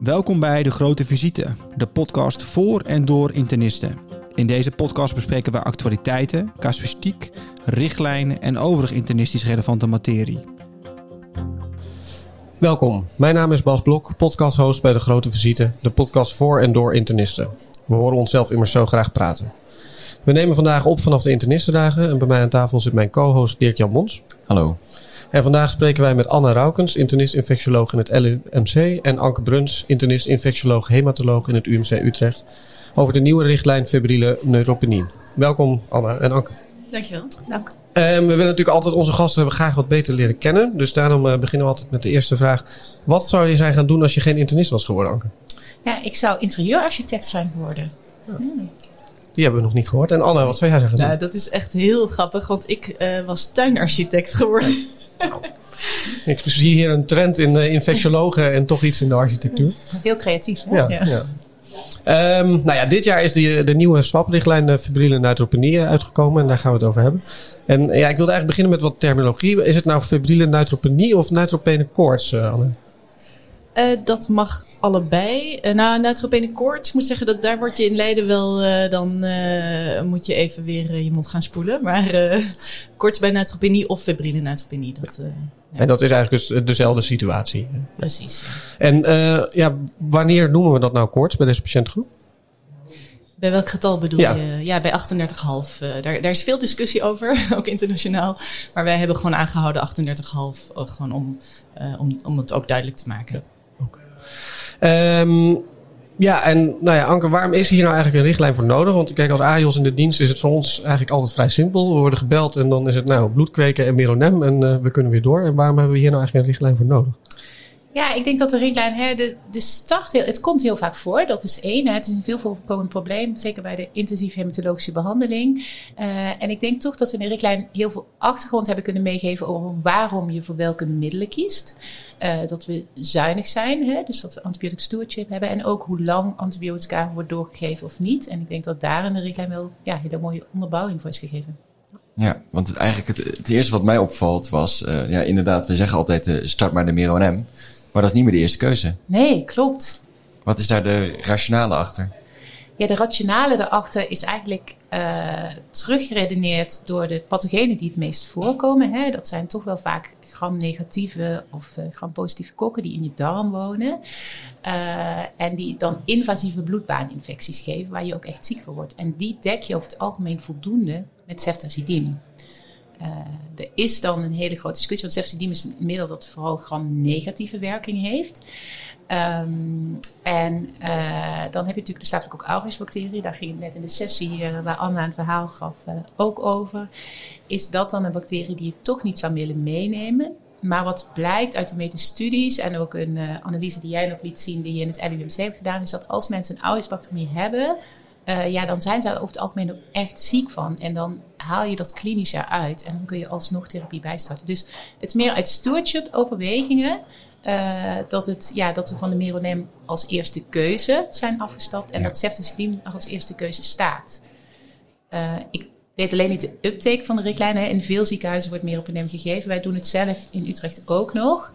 Welkom bij De Grote Visite, de podcast voor en door internisten. In deze podcast bespreken we actualiteiten, casuïstiek, richtlijnen en overig internistisch relevante materie. Welkom, mijn naam is Bas Blok, podcasthost bij De Grote Visite, de podcast voor en door internisten. We horen onszelf immers zo graag praten. We nemen vandaag op vanaf de internistendagen en bij mij aan tafel zit mijn co-host Dirk-Jan Mons. Hallo. En vandaag spreken wij met Anna Raukens, internist-infectioloog in het LUMC en Anke Bruns, internist-infectioloog hematoloog in het UMC Utrecht, over de nieuwe richtlijn febrile neutropenie. Welkom Anna en Anke. Dankjewel. Dank. Um, we willen natuurlijk altijd onze gasten graag wat beter leren kennen. Dus daarom uh, beginnen we altijd met de eerste vraag. Wat zou je zijn gaan doen als je geen internist was geworden, Anke? Ja, ik zou interieurarchitect zijn geworden. Ja. Hmm. Die hebben we nog niet gehoord. En Anna, wat zou jij zeggen? Nou, dat is echt heel grappig, want ik uh, was tuinarchitect geworden. ik zie hier een trend in de infectiologen en toch iets in de architectuur. Heel creatief. Hè? Ja, ja. ja. Um, nou ja, dit jaar is die, de nieuwe SWAP-richtlijn de febrile neutropenie uitgekomen en daar gaan we het over hebben. En ja, ik wilde eigenlijk beginnen met wat terminologie. Is het nou febrile neutropenie of neutropene koorts, uh, Anne? Uh, dat mag allebei. Uh, nou, neutropene koorts, ik moet zeggen dat daar word je in Leiden wel, uh, dan moet je even weer je mond gaan spoelen. Maar koorts bij neutropenie of febrile neutropenie. Dat, ja. En dat is eigenlijk dus dezelfde situatie. Precies. Ja. En ja, wanneer noemen we dat nou koorts bij deze patiëntgroep? Bij welk getal bedoel ja. je? Ja, bij 38,5. Uh, daar, daar is veel discussie over, ook internationaal. Maar wij hebben gewoon aangehouden 38,5, uh, gewoon om, uh, om, om het ook duidelijk te maken. Ja. Um, ja, en nou ja, Anke, waarom is hier nou eigenlijk een richtlijn voor nodig? Want kijk, als AJOS in de dienst is het voor ons eigenlijk altijd vrij simpel. We worden gebeld en dan is het nou bloedkweken en meronem en uh, we kunnen weer door. En waarom hebben we hier nou eigenlijk een richtlijn voor nodig? Ja, ik denk dat de richtlijn, hè, de, de start, het komt heel vaak voor. Dat is één. Het is een veel voorkomend probleem, zeker bij de intensieve hematologische behandeling. Uh, en ik denk toch dat we in de richtlijn heel veel achtergrond hebben kunnen meegeven over waarom je voor welke middelen kiest. Uh, dat we zuinig zijn, hè, dus dat we antibiotic stewardship hebben. En ook hoe lang antibiotica wordt doorgegeven of niet. En ik denk dat daar in de richtlijn wel ja, hele mooie onderbouwing voor is gegeven. Ja, want het, eigenlijk het, eerste wat mij opvalt was, uh, ja inderdaad, we zeggen altijd start maar de Mironem. Maar dat is niet meer de eerste keuze. Nee, klopt. Wat is daar de rationale achter? Ja, de rationale daarachter is eigenlijk uh, teruggeredeneerd door de pathogenen die het meest voorkomen. Hè. Dat zijn toch wel vaak gram-negatieve of uh, gram-positieve kokken die in je darm wonen. Uh, en die dan invasieve bloedbaaninfecties geven, waar je ook echt ziek van wordt. En die dek je over het algemeen voldoende met ceftazidime. Uh, er is dan een hele grote discussie, want ceftazidime is een middel dat vooral gram-negatieve werking heeft. Um, en uh, dan heb je natuurlijk de Staphylococcus aureus bacterie. Daar ging het net in de sessie uh, waar Anna een verhaal gaf ook over. Is dat dan een bacterie die je toch niet zou willen meenemen? Maar wat blijkt uit de metastudies en ook een analyse die jij nog liet zien, die je in het LUMC hebt gedaan, is dat als mensen een aureus-bacterie hebben, uh, ja, dan zijn ze over het algemeen ook echt ziek van. En dan haal je dat klinisch eruit en dan kun je alsnog therapie bijstarten. Dus het is meer uit stewardship overwegingen uh, dat, het, ja, dat we van de Meronem als eerste keuze zijn afgestapt en ja. dat ceftazidime als eerste keuze staat. Uh, ik weet alleen niet de uptake van de richtlijnen. In veel ziekenhuizen wordt Meronem gegeven. Wij doen het zelf in Utrecht ook nog.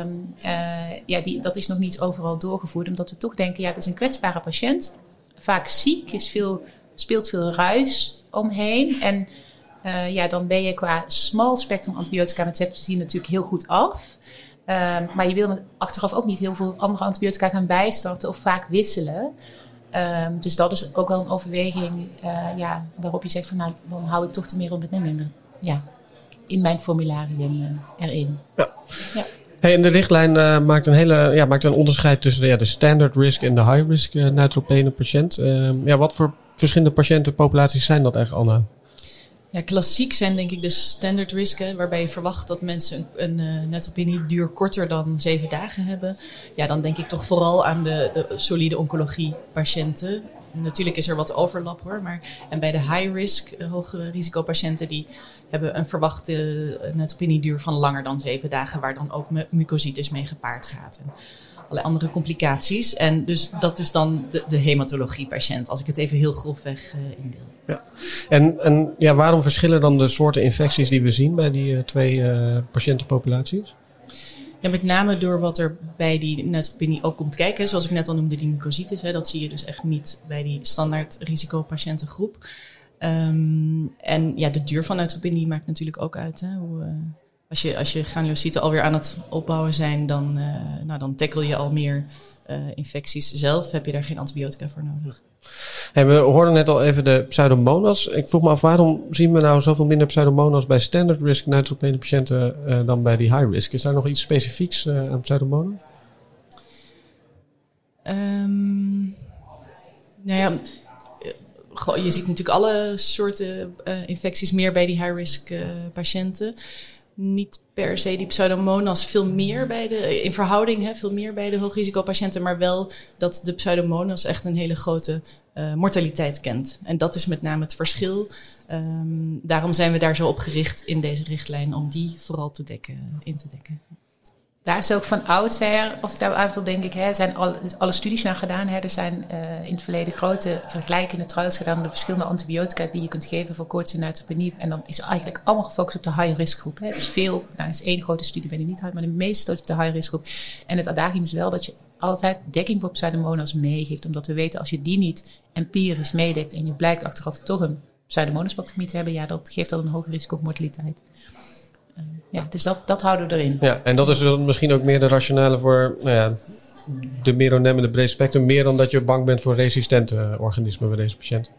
Um, ja, die, dat is nog niet overal doorgevoerd, omdat we toch denken, ja, dat is een kwetsbare patiënt vaak ziek, is veel, speelt veel ruis omheen. En uh, ja, dan ben je qua smal spectrum antibiotica met ceftriaxone natuurlijk heel goed af. Uh, maar je wil achteraf ook niet heel veel andere antibiotica gaan bijstarten of vaak wisselen. Uh, dus dat is ook wel een overweging uh, ja, waarop je zegt van nou, dan hou ik toch de meer op het Ja, in mijn formularium erin. Ja. ja. Hey, en de richtlijn uh, maakt, een hele, ja, maakt een onderscheid tussen ja, de standard risk en de high risk uh, neutropene patiënt. Uh, ja, wat voor verschillende patiëntenpopulaties zijn dat eigenlijk, Anna? Ja, klassiek zijn denk ik de standard risken, waarbij je verwacht dat mensen een, een uh, neutropenie duur korter dan zeven dagen hebben. Ja, dan denk ik toch vooral aan de, de solide oncologie patiënten. Natuurlijk is er wat overlap hoor, maar en bij de high risk, uh, hoge risicopatiënten, die hebben een verwachte uh, neutropenieduur van langer dan zeven dagen, waar dan ook mucositis mee gepaard gaat. En allerlei andere complicaties. En dus dat is dan de, de hematologie-patiënt, als ik het even heel grofweg uh, indeel. Ja. En, en ja, waarom verschillen dan de soorten infecties die we zien bij die twee uh, patiëntenpopulaties? Ja, met name door wat er bij die neutropenie ook komt kijken. Zoals ik net al noemde, die mucositis. Hè, dat zie je dus echt niet bij die standaard risicopatiëntengroep. Um, en ja, de duur van neutropenie maakt natuurlijk ook uit. Hè, hoe, uh, als, je, als je granulocyten alweer aan het opbouwen zijn, dan, uh, nou, dan tackle je al meer uh, infecties zelf. Heb je daar geen antibiotica voor nodig. We hoorden net al even de pseudomonas. Ik vroeg me af, waarom zien we nou zoveel minder pseudomonas bij standard risk neutropene patiënten uh, dan bij die high risk? Is daar nog iets specifieks uh, aan pseudomonas? Um, nou ja, je ziet natuurlijk alle soorten uh, infecties meer bij die high risk patiënten. Niet per se die pseudomonas veel meer bij de, in verhouding, hè, veel meer bij de hoogrisicopatiënten, maar wel dat de pseudomonas echt een hele grote uh, mortaliteit kent. En dat is met name het verschil. Um, daarom zijn we daar zo op gericht in deze richtlijn om die vooral te dekken, in te dekken. Daar is ook van oudsher, als ik daar aanvul, denk ik, hè, zijn alle, alle studies naar gedaan. Hè. Er zijn uh, in het verleden grote vergelijkende trials gedaan de verschillende antibiotica die je kunt geven voor koorts en neutropenie. En dan is eigenlijk allemaal gefocust op de high risk groep. Hè. Dus veel, nou is één grote studie ben ik niet hard, maar de meeste op de high risk groep. En het adagium is wel dat je altijd dekking voor pseudomonas meegeeft. Omdat we weten, als je die niet empirisch meedekt en je blijkt achteraf toch een pseudomonasbacterie te hebben, ja, dat geeft dan een hoger risico op mortaliteit. Ja, dus dat, dat houden we erin. Ja, en dat is dus misschien ook meer de rationale voor nou ja, de meronem en de breed spectrum. Meer dan dat je bang bent voor resistente organismen bij deze patiënt.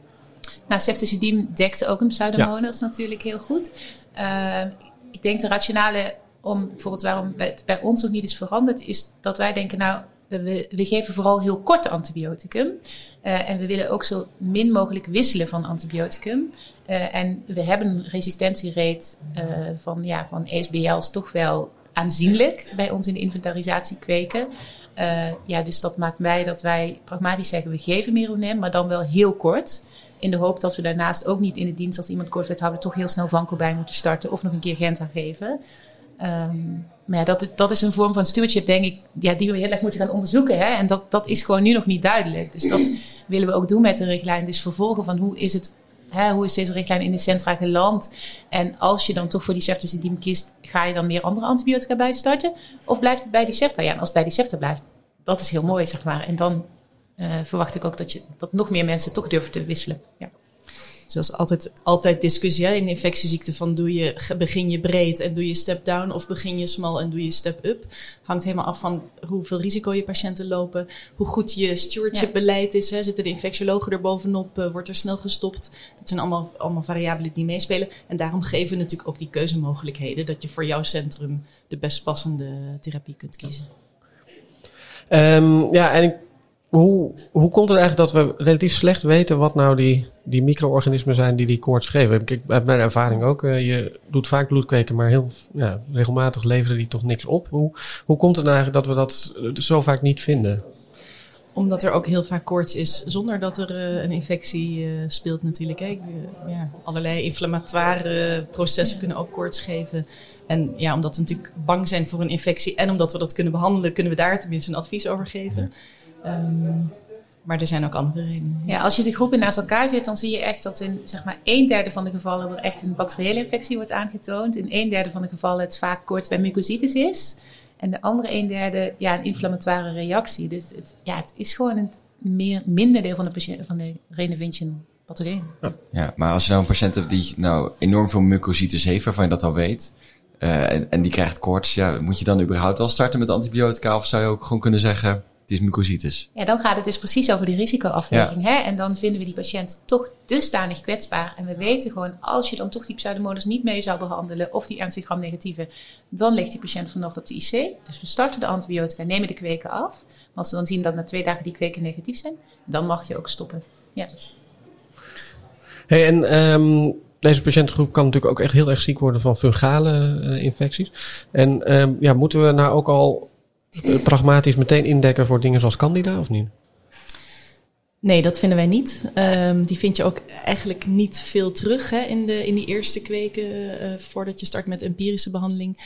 Nou, ceftazidime dekt ook een pseudomonas ja. natuurlijk heel goed. Uh, ik denk de rationale om bijvoorbeeld waarom het bij ons nog niet is veranderd, is dat wij denken, nou, we, we, geven vooral heel kort antibioticum. Uh, en we willen ook zo min mogelijk wisselen van antibioticum. Uh, en we hebben een resistentierate uh, van, ja, van ESBL's toch wel aanzienlijk bij ons in de inventarisatie kweken. ja, dus dat maakt mij dat wij pragmatisch zeggen, we geven meronem, maar dan wel heel kort. In de hoop dat we daarnaast ook niet in de dienst als iemand kort werd houden, toch heel snel vanko bij moeten starten of nog een keer Genta geven. Um, maar ja, dat, dat is een vorm van stewardship, denk ik, ja, die we heel erg moeten gaan onderzoeken. Hè? En dat, dat is gewoon nu nog niet duidelijk. Dus dat willen we ook doen met de richtlijn. Dus vervolgen van hoe is het Hè, hoe is deze richtlijn in de centra geland? En als je dan toch voor die ceftazidime kiest, ga je dan meer andere antibiotica bij starten? Of blijft het bij die cefta? Ja, en als het bij die cefta blijft, dat is heel mooi, zeg maar. En dan uh, verwacht ik ook dat, je, dat nog meer mensen toch durven te wisselen. Ja. Zoals altijd, altijd discussie hè, in infectieziekten van doe je, begin je breed en doe je step down of begin je smal en doe je step up. Hangt helemaal af van hoeveel risico je patiënten lopen, hoe goed je stewardship beleid is. Hè. Zitten de infectiologen er bovenop, uh, wordt er snel gestopt. Dat zijn allemaal, allemaal variabelen die meespelen. En daarom geven we natuurlijk ook die keuzemogelijkheden dat je voor jouw centrum de best passende therapie kunt kiezen. Um, ja, en ik hoe, hoe komt het eigenlijk dat we relatief slecht weten wat nou die, die micro-organismen zijn die die koorts geven? Ik heb mijn ervaring ook. Uh, je doet vaak bloedkweken, maar heel ja, regelmatig leveren die toch niks op. Hoe, hoe komt het nou eigenlijk dat we dat zo vaak niet vinden? Omdat er ook heel vaak koorts is zonder dat er uh, een infectie uh, speelt natuurlijk. Hè. ja, allerlei inflammatoire processen kunnen ook koorts geven. En ja, omdat we natuurlijk bang zijn voor een infectie en omdat we dat kunnen behandelen, kunnen we daar tenminste een advies over geven. Ja. Um, maar er zijn ook andere redenen. Ja, als je de groepen naast elkaar zet, dan zie je echt dat in zeg maar een derde van de gevallen er echt een bacteriële infectie wordt aangetoond. In een derde van de gevallen het vaak kort bij mucositis is. En de andere een derde ja, een inflammatoire reactie. Dus het, ja, het is gewoon een meer, minder deel van de, patiënt, van de Renovinchen pathogeen. Ja. ja, maar als je nou een patiënt hebt die nou enorm veel mucositis heeft, waarvan je dat al weet, uh, en, en die krijgt koorts, ja, moet je dan überhaupt wel starten met antibiotica? Of zou je ook gewoon kunnen zeggen, het is mucositis. Ja, dan gaat het dus precies over die risicoafweging. Ja. Hè? En dan vinden we die patiënt toch dusdanig kwetsbaar. En we weten gewoon, als je dan toch die pseudomonas niet mee zou behandelen, of die antigram negatieve, dan ligt die patiënt vanochtend op de IC. Dus we starten de antibiotica, nemen de kweken af. Maar als we dan zien dat na twee dagen die kweken negatief zijn, dan mag je ook stoppen. Ja. Hey, en um, deze patiëntengroep kan natuurlijk ook echt heel erg ziek worden van fungale uh, infecties. En um, ja, moeten we nou ook al pragmatisch meteen indekken voor dingen zoals Candida of niet? Nee, dat vinden wij niet. Um, die vind je ook eigenlijk niet veel terug hè, in, de, in die eerste kweken uh, voordat je start met empirische behandeling.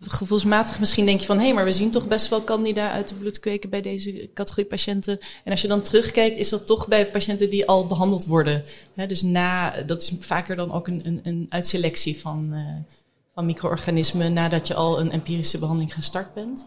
Gevoelsmatig misschien denk je van hé, hey, maar we zien toch best wel candida uit de bloedkweken bij deze categorie patiënten. En als je dan terugkijkt, is dat toch bij patiënten die al behandeld worden. Dus na, dat is vaker dan ook een, een, een uitselectie van, uh, van micro-organismen nadat je al een empirische behandeling gestart bent.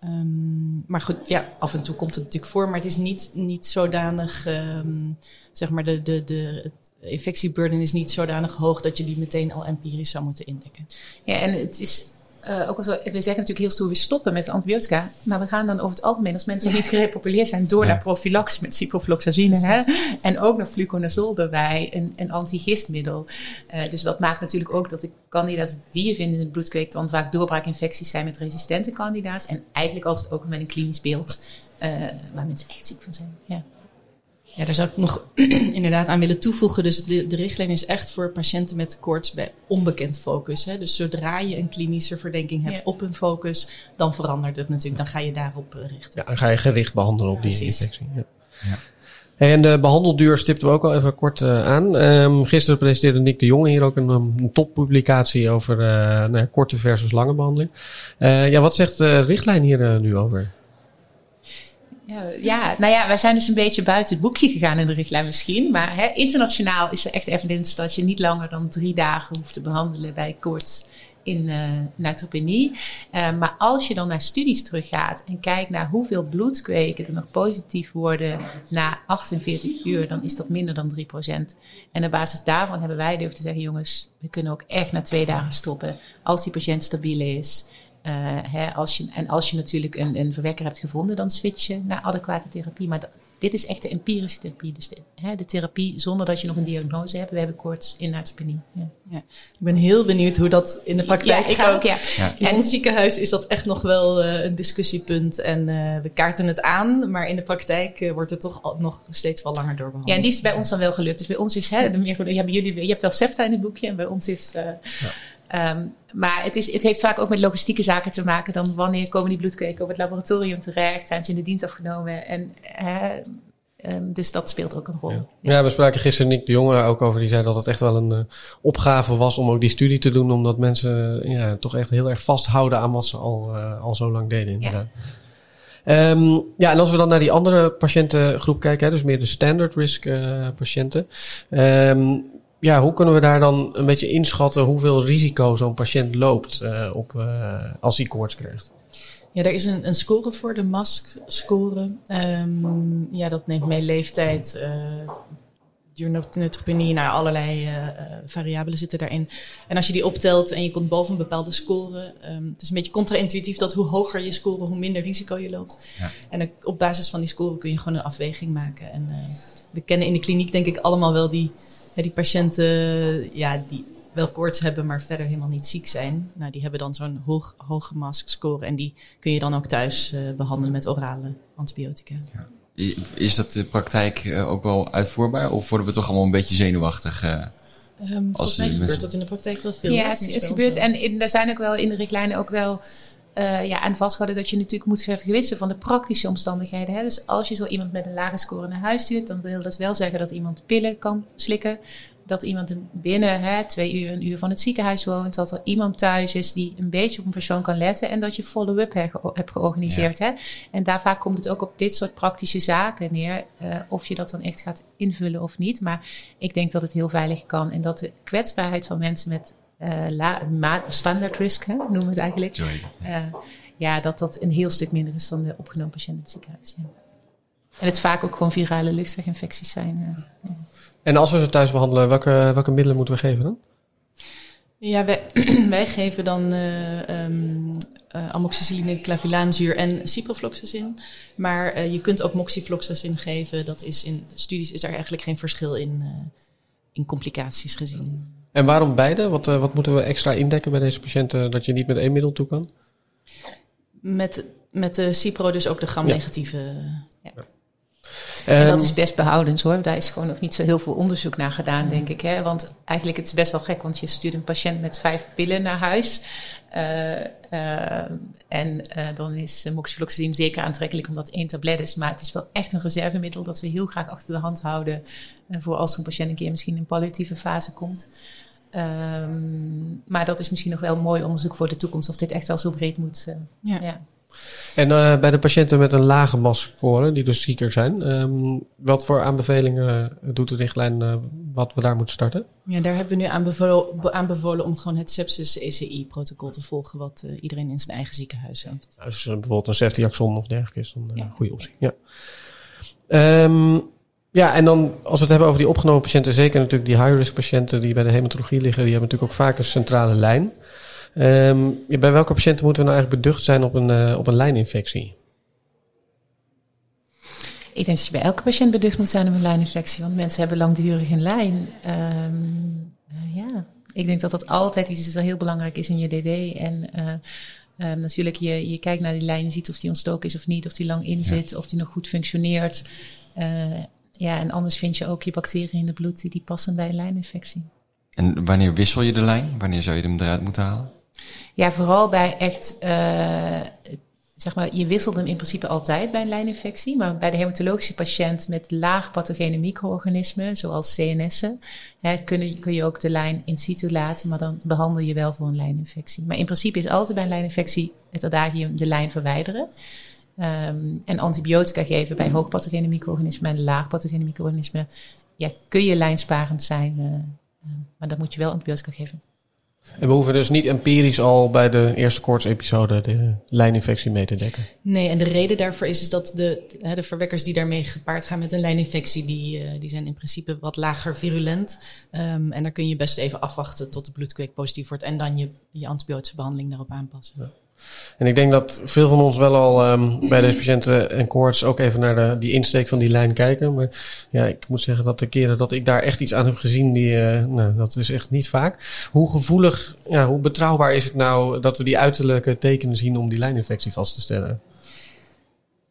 Ehm, maar goed, ja, af en toe komt het natuurlijk voor, maar het is niet, niet zodanig, ehm, zeg maar, de, de, de, infectieburden is niet zodanig hoog dat je die meteen al empirisch zou moeten indekken. Ja, en het is uh, ook al we zeggen natuurlijk heel stoer, we stoppen met antibiotica. Maar we gaan dan over het algemeen, als mensen niet gerepopuleerd zijn, door naar profilax met ciprofloxacine. Hè? En ook nog fluconazol erbij, een, een antigistmiddel. Uh, dus dat maakt natuurlijk ook dat de kandidaten die je vindt in het bloedkweek dan vaak doorbraakinfecties zijn met resistente kandidaats. En eigenlijk altijd ook met een klinisch beeld uh, waar mensen echt ziek van zijn. Ja. Ja, daar zou ik nog inderdaad aan willen toevoegen. Dus de, de richtlijn is echt voor patiënten met koorts bij onbekend focus. Hè. Dus zodra je een klinische verdenking hebt op een focus, dan verandert het natuurlijk. Dan ga je daarop eh, richten. Ja, dan ga je gericht behandelen op die infectie. Ja. ja. En de behandelduur stipten we ook al even kort uh, aan. Um, gisteren presenteerde Nick de Jonge hier ook een, een toppublicatie over uh, nou, korte versus lange behandeling. Uh, ja, wat zegt de richtlijn hier nu over? Ja, ja, nou ja, wij zijn dus een beetje buiten het boekje gegaan in de richtlijn misschien. Maar hè, internationaal is er echt evidence dat je niet langer dan drie dagen hoeft te behandelen bij koorts in uh, neutropenie. Uh, maar als je dan naar studies teruggaat en kijkt naar hoeveel bloedkweken er nog positief worden na 48 uur, dan is dat minder dan 3%. En op basis daarvan hebben wij durven te zeggen, jongens, we kunnen ook echt na twee dagen stoppen als die patiënt stabiel is. Uh, hè, als je, en als je natuurlijk een, een verwekker hebt gevonden, dan switch je naar adequate therapie. Maar dit is echt de empirische therapie. Dus de, hè, de, therapie zonder dat je nog een diagnose hebt. We hebben koorts in neutropenie. Ja. ja. Ik ben heel benieuwd hoe dat in de praktijk ja, ik gaat. Ook, ja. In ons ziekenhuis is dat echt nog wel uh, een discussiepunt. En uh, we kaarten het aan. Maar in de praktijk uh, wordt het toch al, nog steeds wel langer doorbehandeld. Ja, en die is bij ons dan wel gelukt. Dus bij ons is... Hè, de, je, hebt jullie, je hebt wel SEPTA in het boekje. En bij ons is... Um, maar het, is, het heeft vaak ook met logistieke zaken te maken. Dan wanneer komen die bloedkweken op het laboratorium terecht? Zijn ze in de dienst afgenomen? En, hè, um, dus dat speelt ook een rol. Ja. ja. we spraken gisteren Nick de Jonge ook over. Die zei dat het echt wel een uh, opgave was om ook die studie te doen. Omdat mensen uh, ja, toch echt heel erg vasthouden aan wat ze al, uh, al zo lang deden. Inderdaad. Ja. Um, ja, en als we dan naar die andere patiëntengroep kijken, hè, dus meer de standard risk patiënten. Um, ja, hoe kunnen we daar dan een beetje inschatten hoeveel risico zo'n patiënt loopt uh, op, uh, als hij koorts krijgt? Ja, er is een, een score voor, de MASC-score. Um, ja, dat neemt mee leeftijd, uh, neutropenie, nou, allerlei uh, variabelen zitten daarin. En als je die optelt en je komt boven een bepaalde score, um, het is een beetje contra-intuïtief dat hoe hoger je score, hoe minder risico je loopt. Ja. En op basis van die score kun je gewoon een afweging maken. En we kennen in de kliniek denk ik allemaal wel die die patiënten ja, die wel koorts hebben, maar verder helemaal niet ziek zijn. Nou, die hebben dan zo'n hoog, hoge mask-score. En die kun je dan ook thuis uh, behandelen met orale antibiotica. Ja. Is dat de praktijk uh, ook wel uitvoerbaar? Of worden we toch allemaal een beetje zenuwachtig? Uh, um, volgens mij gebeurt dat in de praktijk wel veel. Ja, het, het gebeurt. En in, er zijn ook wel in de richtlijnen ook wel uh, ja, aan vasthouden dat je natuurlijk moet vergewissen van de praktische omstandigheden. Hè? Dus als je zo iemand met een lage score naar huis stuurt, dan wil dat wel zeggen dat iemand pillen kan slikken. Dat iemand binnen hè, twee uur, een uur van het ziekenhuis woont. Dat er iemand thuis is die een beetje op een persoon kan letten. En dat je follow-up hebt georganiseerd. Ja. Hè? En daar vaak komt het ook op dit soort praktische zaken neer. Uh, of je dat dan echt gaat invullen of niet. Maar ik denk dat het heel veilig kan. En dat de kwetsbaarheid van mensen met uh, standaard risk, hè, noemen we het eigenlijk. Uh, ja, dat dat een heel stuk minder is dan de opgenomen patiënt in het ziekenhuis. Ja. En het vaak ook gewoon virale luchtweginfecties zijn. Uh, ja. En als we ze thuis behandelen, welke, welke middelen moeten we geven dan? Ja, wij, wij geven dan uh, um, uh, amoxicilline, clavilaanzuur en ciprofloxacin. Maar uh, je kunt ook moxifloxacin geven. Dat is in studies is er eigenlijk geen verschil in, in complicaties gezien. En waarom beide? Wat, uh, wat moeten we extra indekken bij deze patiënten dat je niet met één middel toe kan? Met, met de Cipro dus ook de gram-negatieve. Ja. ja. En dat is best behoudend hoor. Daar is gewoon nog niet zo heel veel onderzoek naar gedaan, denk ik. Hè? Want eigenlijk het is best wel gek, want je stuurt een patiënt met vijf pillen naar huis. Uh, uh, en uh, dan is moxifloxacin zeker aantrekkelijk omdat één tablet is. Maar het is wel echt een reservemiddel dat we heel graag achter de hand houden. voor als zo'n patiënt een keer misschien in palliatieve fase komt. Um, maar dat is misschien nog wel mooi onderzoek voor de toekomst. Of dit echt wel zo breed moet. ja. ja. En uh, bij de patiënten met een lage MAS-score, die dus zieker zijn, um, wat voor aanbevelingen doet de richtlijn uh, wat we daar moeten starten? Ja, daar hebben we nu aanbevolen, aanbevolen om gewoon het sepsis-ECI-protocol te volgen, wat uh, iedereen in zijn eigen ziekenhuis heeft. Nou, dus bijvoorbeeld een ceftriaxon of dergelijke is dan ja. een goede optie. Ja. Um, ja, en dan als we het hebben over die opgenomen patiënten, zeker natuurlijk die high-risk patiënten die bij de hematologie liggen, die hebben natuurlijk ook vaak een centrale lijn. Um, bij welke patiënten moeten we nou eigenlijk beducht zijn op een, uh, op een lijninfectie? Ik denk dat je bij elke patiënt beducht moet zijn op een lijninfectie, want mensen hebben langdurig een lijn. Um, uh, ja, ik denk dat dat altijd iets is dat heel belangrijk is in je DD. En uh, um, natuurlijk, je, je kijkt naar die lijn, je ziet of die ontstoken is of niet, of die lang in zit, ja. of die nog goed functioneert. Ja, en anders vind je ook je bacteriën in het bloed die, die passen bij een lijninfectie. En wanneer wissel je de lijn? Wanneer zou je hem eruit moeten halen? Ja, vooral bij echt, uh, zeg maar, je wisselt hem in principe altijd bij een lijninfectie. Maar bij de hematologische patiënt met laag pathogene micro-organismen, zoals CNS'en, kun, kun je ook de lijn in situ laten, maar dan behandel je wel voor een lijninfectie. Maar in principe is altijd bij een lijninfectie het adagium de lijn verwijderen. Um, en antibiotica geven bij hoogpathogene micro-organismen en laagpathogene micro-organismen. Ja, kun je lijnsparend zijn, uh, maar dan moet je wel antibiotica geven. En we hoeven dus niet empirisch al bij de eerste koortsepisode de lijninfectie mee te dekken. Nee, en de reden daarvoor is, is dat de, de verwekkers die daarmee gepaard gaan met een lijninfectie, die, uh, die zijn in principe wat lager virulent. Um, en daar kun je best even afwachten tot de bloedkweek positief wordt en dan je, je antibiotische behandeling daarop aanpassen. Ja. En ik denk dat veel van ons wel al um, bij deze patiënten en koorts ook even naar de, die insteek van die lijn kijken. Maar ja, ik moet zeggen dat de keren dat ik daar echt iets aan heb gezien, die, uh, nou, dat is echt niet vaak. Hoe gevoelig, ja, hoe betrouwbaar is het nou dat we die uiterlijke tekenen zien om die lijninfectie vast te stellen?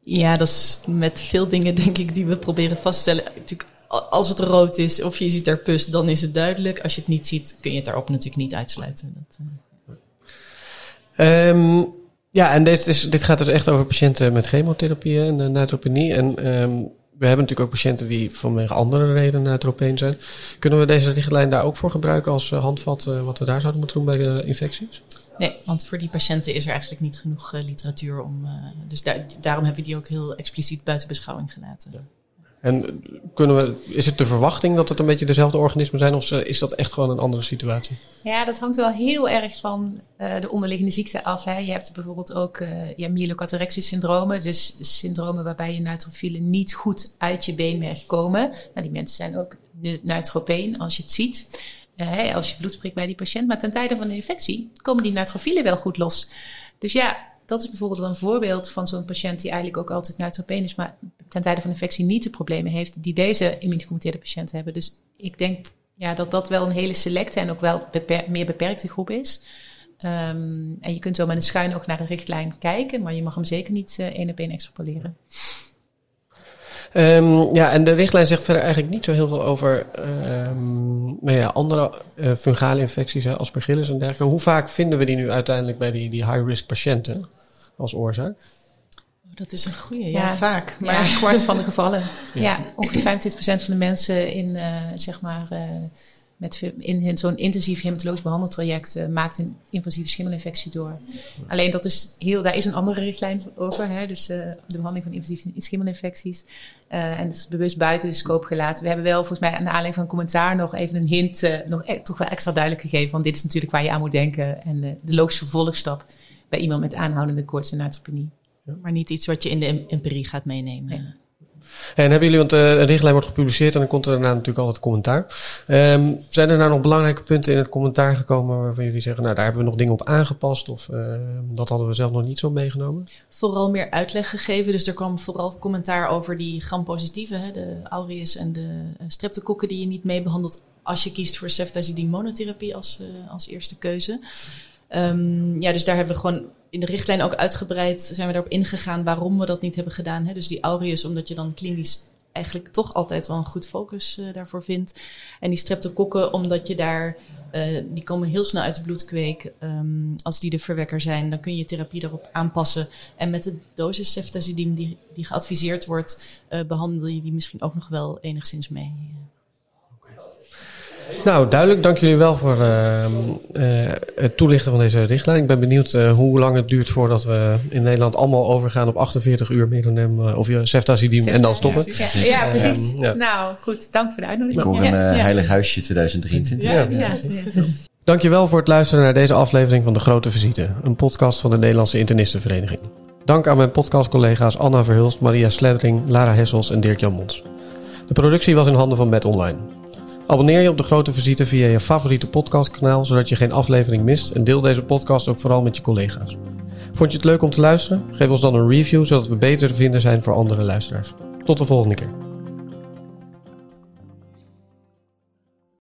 Ja, dat is met veel dingen denk ik die we proberen vast te stellen. Natuurlijk, als het rood is of je ziet daar pus, dan is het duidelijk. Als je het niet ziet, kun je het daarop natuurlijk niet uitsluiten. Dat, uh... Um, ja, en dit, is, dit gaat dus echt over patiënten met chemotherapie en uh, neutropenie. En um, we hebben natuurlijk ook patiënten die vanwege andere redenen neutropeen zijn. Kunnen we deze richtlijn daar ook voor gebruiken als uh, handvat uh, wat we daar zouden moeten doen bij de infecties? Nee, want voor die patiënten is er eigenlijk niet genoeg literatuur om. dus daar, daarom hebben we die ook heel expliciet buiten beschouwing gelaten. Ja. En kunnen we, is het de verwachting dat het een beetje dezelfde organismen zijn of is dat echt gewoon een andere situatie? Ja, dat hangt wel heel erg van uh, de onderliggende ziekte af. Hè. Je hebt bijvoorbeeld ook uh, ja, syndromen, dus syndromen waarbij je neutrofielen niet goed uit je beenmerg komen. Nou, die mensen zijn ook neutropeen als je het ziet. Als je bloed prikt bij die patiënt. Maar ten tijde van de infectie komen die neutrofielen wel goed los. Dus ja, dat is bijvoorbeeld een voorbeeld van zo'n patiënt die eigenlijk ook altijd neutropeen is, maar ten tijde van infectie niet de problemen heeft die deze immuuncompromitteerde patiënten hebben. Dus ik denk ja, dat dat wel een hele selecte en ook wel meer beperkte groep is. Um, en je kunt wel met een schuin oog naar de richtlijn kijken, maar je mag hem zeker niet uh, één op één extrapoleren. Um, ja, en de richtlijn zegt verder eigenlijk niet zo heel veel over um, nou ja, andere uh, fungale infecties, hè, aspergillus en dergelijke. Hoe vaak vinden we die nu uiteindelijk bij die, die high-risk patiënten als oorzaak? Dat is een goede, ja, ja, vaak. Maar ja, een kwart van de gevallen. Ja, ja ongeveer 25% van de mensen in, uh, zeg maar, uh, met in zo'n intensief hematologisch behandeltraject uh, maakt een invasieve schimmelinfectie door. Alleen dat is heel, daar is een andere richtlijn over, hè, dus de behandeling van invasieve schimmelinfecties. en het is bewust buiten de scope gelaten. We hebben wel volgens mij aan de aanleiding van een commentaar nog even een hint, nog e toch wel extra duidelijk gegeven, want dit is natuurlijk waar je aan moet denken en de logische vervolgstap bij iemand met aanhoudende koorts en neutropenie. Maar niet iets wat je in de empirie gaat meenemen. Nee. En hebben jullie, want uh, een richtlijn wordt gepubliceerd en dan komt er daarna natuurlijk altijd commentaar. Um, zijn er nou nog belangrijke punten in het commentaar gekomen waarvan jullie zeggen, nou daar hebben we nog dingen op aangepast of uh, dat hadden we zelf nog niet zo meegenomen? Vooral meer uitleg gegeven, dus er kwam vooral commentaar over die gram-positieve, hè, de aureus en de streptokokken die je niet mee behandelt als je kiest voor ceftazidime monotherapie als, uh, als eerste keuze. Um, ja, dus daar hebben we gewoon in de richtlijn ook uitgebreid zijn we daarop ingegaan waarom we dat niet hebben gedaan. Hè? Dus die aureus, omdat je dan klinisch eigenlijk toch altijd wel een goed focus uh, daarvoor vindt. En die streptokokken, omdat je daar, uh, die komen heel snel uit de bloedkweek. Um, als die de verwekker zijn, dan kun je therapie daarop aanpassen. En met de dosis ceftazidime die, die geadviseerd wordt, uh, behandel je die misschien ook nog wel enigszins mee. Nou, duidelijk. Dank jullie wel voor uh, uh, het toelichten van deze richtlijn. Ik ben benieuwd uh, hoe lang het duurt voordat we in Nederland allemaal overgaan op 48 uur Meronem of je ceftazidime en dan stoppen. Ja, ja precies. Ja. Nou, goed. Dank voor de uitnodiging. Ik hoor een heilig huisje 2023. Ja, ja. Dankjewel voor het luisteren naar deze aflevering van De Grote Visite. Een podcast van de Nederlandse Internistenvereniging. Dank aan mijn podcastcollega's Anna Verhulst, Maria Sleddering, Lara Hessels en Dirk-Jan Mons. De productie was in handen van Met Online. Abonneer je op De Grote Visite via je favoriete podcastkanaal, zodat je geen aflevering mist. En deel deze podcast ook vooral met je collega's. Vond je het leuk om te luisteren? Geef ons dan een review, zodat we beter te vinden zijn voor andere luisteraars. Tot de volgende keer.